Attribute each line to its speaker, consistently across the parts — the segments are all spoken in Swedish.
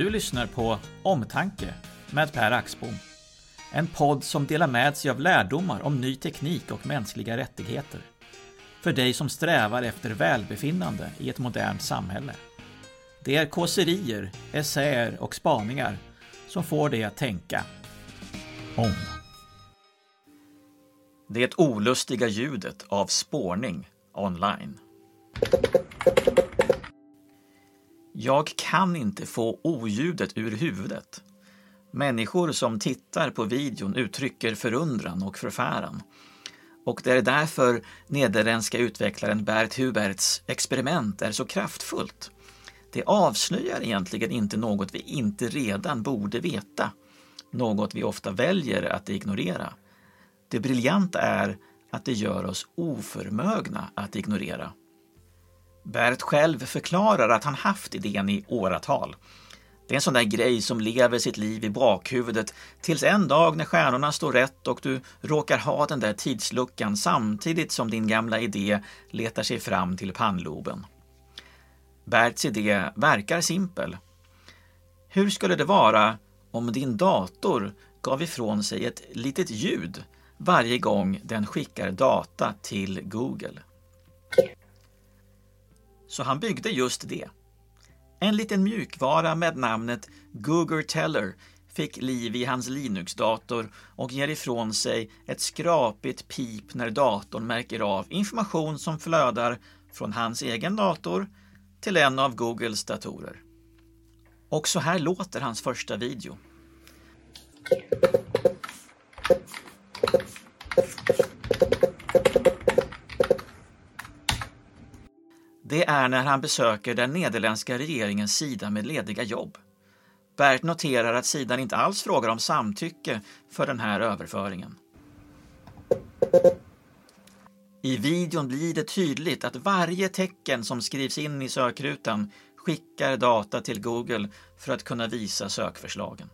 Speaker 1: Du lyssnar på Omtanke med Per Axbom. En podd som delar med sig av lärdomar om ny teknik och mänskliga rättigheter. För dig som strävar efter välbefinnande i ett modernt samhälle. Det är kåserier, essäer och spaningar som får dig att tänka om. Det olustiga ljudet av spårning online. Jag kan inte få oljudet ur huvudet. Människor som tittar på videon uttrycker förundran och förfäran. Och det är därför nederländska utvecklaren Bert Huberts experiment är så kraftfullt. Det avslöjar egentligen inte något vi inte redan borde veta. Något vi ofta väljer att ignorera. Det briljanta är att det gör oss oförmögna att ignorera. Bert själv förklarar att han haft idén i åratal. Det är en sån där grej som lever sitt liv i bakhuvudet tills en dag när stjärnorna står rätt och du råkar ha den där tidsluckan samtidigt som din gamla idé letar sig fram till pannloben. Berts idé verkar simpel. Hur skulle det vara om din dator gav ifrån sig ett litet ljud varje gång den skickar data till Google? Så han byggde just det. En liten mjukvara med namnet Google Teller fick liv i hans Linux-dator och ger ifrån sig ett skrapigt pip när datorn märker av information som flödar från hans egen dator till en av Googles datorer. Och så här låter hans första video. Det är när han besöker den nederländska regeringens sida med lediga jobb. Bert noterar att sidan inte alls frågar om samtycke för den här överföringen. I videon blir det tydligt att varje tecken som skrivs in i sökrutan skickar data till Google för att kunna visa sökförslagen.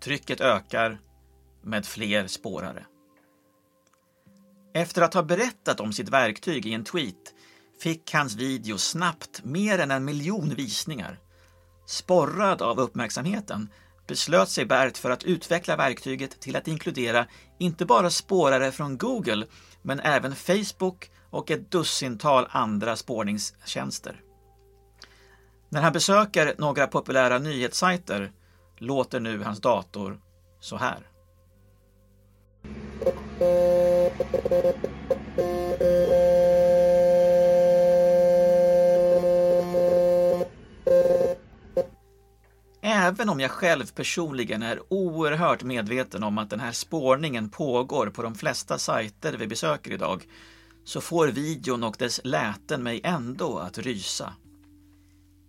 Speaker 1: Trycket ökar med fler spårare. Efter att ha berättat om sitt verktyg i en tweet fick hans video snabbt mer än en miljon visningar. Sporrad av uppmärksamheten beslöt sig Bert för att utveckla verktyget till att inkludera inte bara spårare från Google men även Facebook och ett dussintal andra spårningstjänster. När han besöker några populära nyhetssajter låter nu hans dator så här. Även om jag själv personligen är oerhört medveten om att den här spårningen pågår på de flesta sajter vi besöker idag, så får videon och dess läten mig ändå att rysa.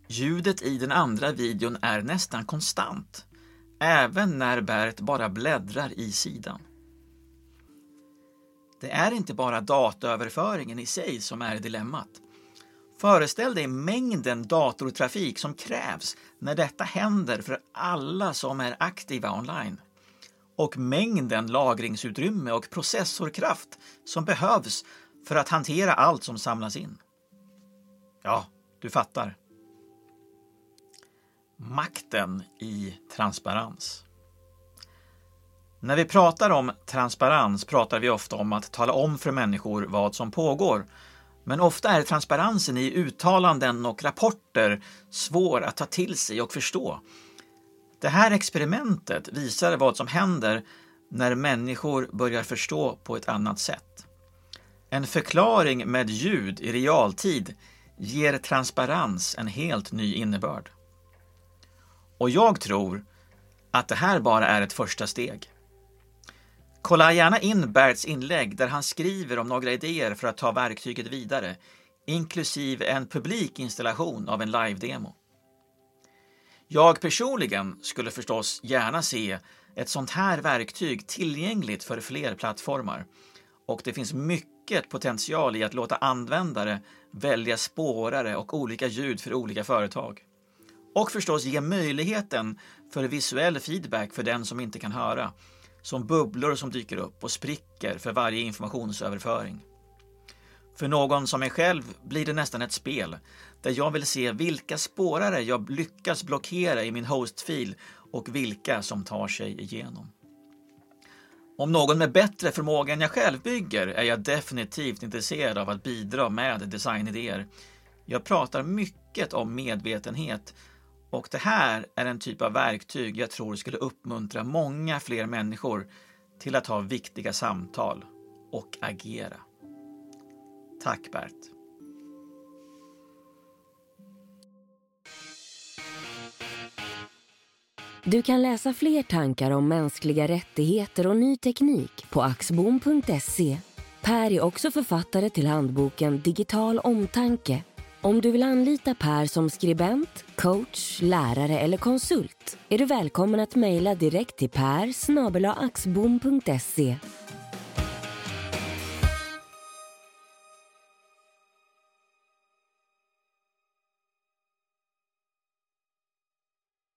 Speaker 1: Ljudet i den andra videon är nästan konstant, även när Bert bara bläddrar i sidan. Det är inte bara dataöverföringen i sig som är dilemmat. Föreställ dig mängden datortrafik som krävs när detta händer för alla som är aktiva online. Och mängden lagringsutrymme och processorkraft som behövs för att hantera allt som samlas in. Ja, du fattar. Makten i transparens. När vi pratar om transparens pratar vi ofta om att tala om för människor vad som pågår. Men ofta är transparensen i uttalanden och rapporter svår att ta till sig och förstå. Det här experimentet visar vad som händer när människor börjar förstå på ett annat sätt. En förklaring med ljud i realtid ger transparens en helt ny innebörd. Och jag tror att det här bara är ett första steg. Kolla gärna in Berts inlägg där han skriver om några idéer för att ta verktyget vidare, inklusive en publik installation av en live-demo. Jag personligen skulle förstås gärna se ett sånt här verktyg tillgängligt för fler plattformar. Och det finns mycket potential i att låta användare välja spårare och olika ljud för olika företag. Och förstås ge möjligheten för visuell feedback för den som inte kan höra som bubblor som dyker upp och spricker för varje informationsöverföring. För någon som mig själv blir det nästan ett spel där jag vill se vilka spårare jag lyckas blockera i min hostfil och vilka som tar sig igenom. Om någon med bättre förmåga än jag själv bygger är jag definitivt intresserad av att bidra med designidéer. Jag pratar mycket om medvetenhet och det här är en typ av verktyg jag tror skulle uppmuntra många fler människor till att ha viktiga samtal och agera. Tack Bert.
Speaker 2: Du kan läsa fler tankar om mänskliga rättigheter och ny teknik på axbom.se. Per är också författare till handboken Digital omtanke. Om du vill anlita Per som skribent, coach, lärare eller konsult är du välkommen att mejla direkt till per axbom.se.